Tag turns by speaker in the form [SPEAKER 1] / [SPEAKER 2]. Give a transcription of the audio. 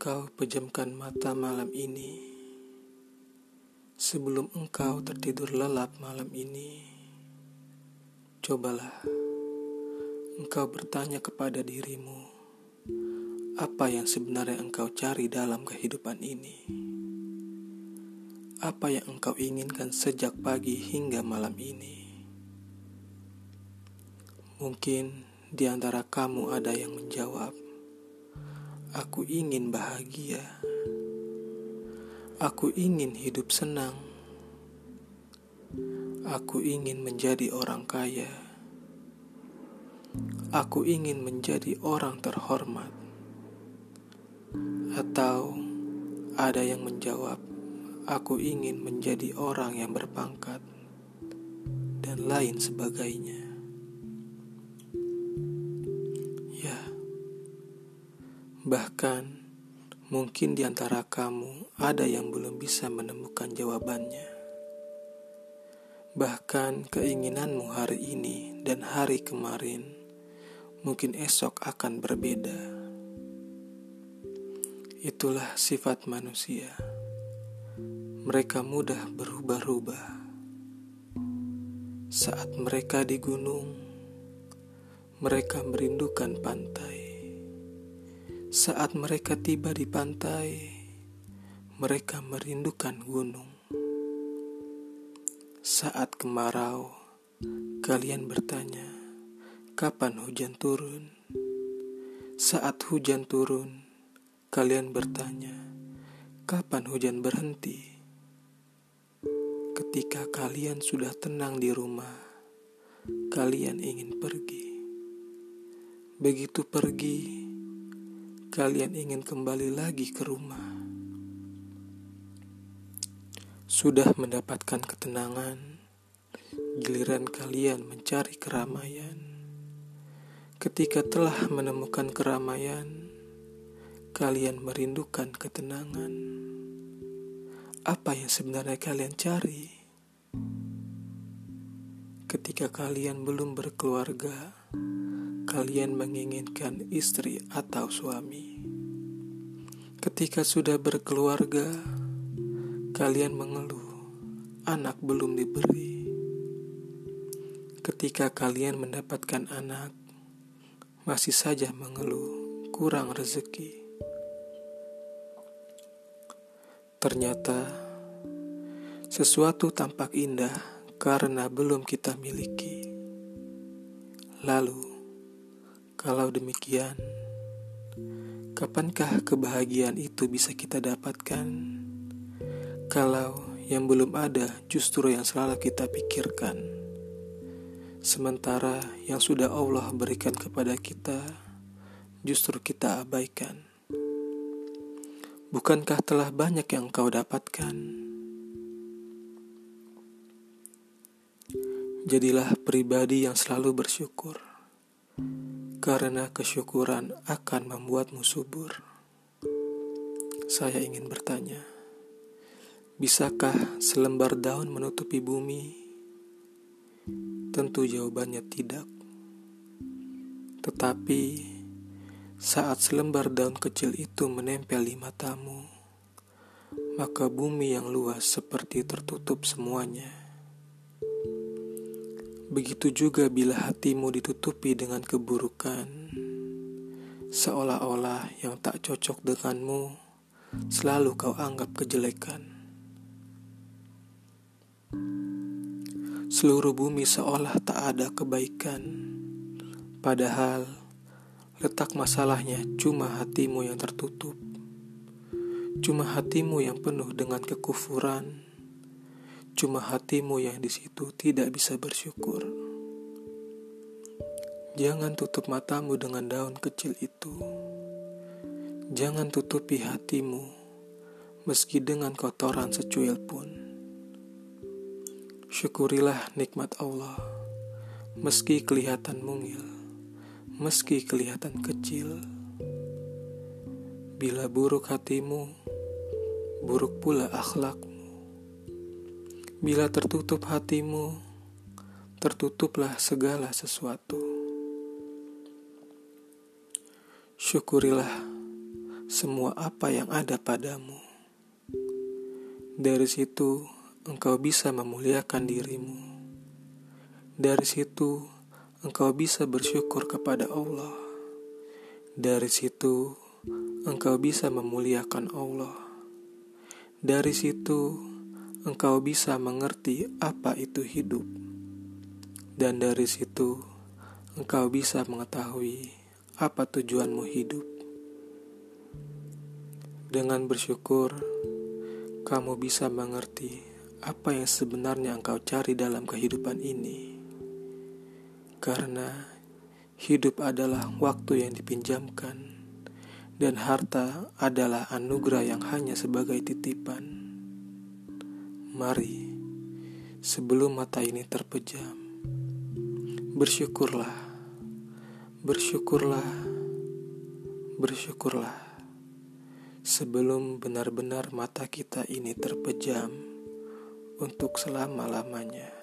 [SPEAKER 1] engkau pejamkan mata malam ini, sebelum engkau tertidur lelap malam ini, cobalah engkau bertanya kepada dirimu, apa yang sebenarnya engkau cari dalam kehidupan ini? Apa yang engkau inginkan sejak pagi hingga malam ini? Mungkin di antara kamu ada yang menjawab, Aku ingin bahagia. Aku ingin hidup senang. Aku ingin menjadi orang kaya. Aku ingin menjadi orang terhormat. Atau ada yang menjawab, "Aku ingin menjadi orang yang berpangkat," dan lain sebagainya. Bahkan, mungkin di antara kamu ada yang belum bisa menemukan jawabannya. Bahkan keinginanmu hari ini dan hari kemarin mungkin esok akan berbeda. Itulah sifat manusia. Mereka mudah berubah-ubah. Saat mereka di gunung, mereka merindukan pantai. Saat mereka tiba di pantai, mereka merindukan gunung. Saat kemarau, kalian bertanya, "Kapan hujan turun?" Saat hujan turun, kalian bertanya, "Kapan hujan berhenti?" Ketika kalian sudah tenang di rumah, kalian ingin pergi. Begitu pergi, kalian ingin kembali lagi ke rumah. Sudah mendapatkan ketenangan, giliran kalian mencari keramaian. Ketika telah menemukan keramaian, kalian merindukan ketenangan. Apa yang sebenarnya kalian cari? Ketika kalian belum berkeluarga, kalian menginginkan istri atau suami. Ketika sudah berkeluarga, kalian mengeluh, anak belum diberi. Ketika kalian mendapatkan anak, masih saja mengeluh, kurang rezeki. Ternyata sesuatu tampak indah karena belum kita miliki. Lalu, kalau demikian, kapankah kebahagiaan itu bisa kita dapatkan? Kalau yang belum ada justru yang selalu kita pikirkan, sementara yang sudah Allah berikan kepada kita justru kita abaikan. Bukankah telah banyak yang kau dapatkan? Jadilah pribadi yang selalu bersyukur karena kesyukuran akan membuatmu subur. Saya ingin bertanya, bisakah selembar daun menutupi bumi? Tentu jawabannya tidak. Tetapi saat selembar daun kecil itu menempel di matamu, maka bumi yang luas seperti tertutup semuanya. Begitu juga bila hatimu ditutupi dengan keburukan, seolah-olah yang tak cocok denganmu selalu kau anggap kejelekan. Seluruh bumi seolah tak ada kebaikan, padahal letak masalahnya cuma hatimu yang tertutup, cuma hatimu yang penuh dengan kekufuran Cuma hatimu yang di situ tidak bisa bersyukur. Jangan tutup matamu dengan daun kecil itu. Jangan tutupi hatimu meski dengan kotoran secuil pun. Syukurilah nikmat Allah meski kelihatan mungil, meski kelihatan kecil. Bila buruk hatimu, buruk pula akhlakmu. Bila tertutup hatimu, tertutuplah segala sesuatu. Syukurilah semua apa yang ada padamu. Dari situ, engkau bisa memuliakan dirimu. Dari situ, engkau bisa bersyukur kepada Allah. Dari situ, engkau bisa memuliakan Allah. Dari situ, engkau bisa mengerti apa itu hidup, dan dari situ engkau bisa mengetahui apa tujuanmu hidup. Dengan bersyukur, kamu bisa mengerti apa yang sebenarnya engkau cari dalam kehidupan ini. Karena hidup adalah waktu yang dipinjamkan, dan harta adalah anugerah yang hanya sebagai titipan. Mari, sebelum mata ini terpejam, bersyukurlah, bersyukurlah, bersyukurlah sebelum benar-benar mata kita ini terpejam untuk selama-lamanya.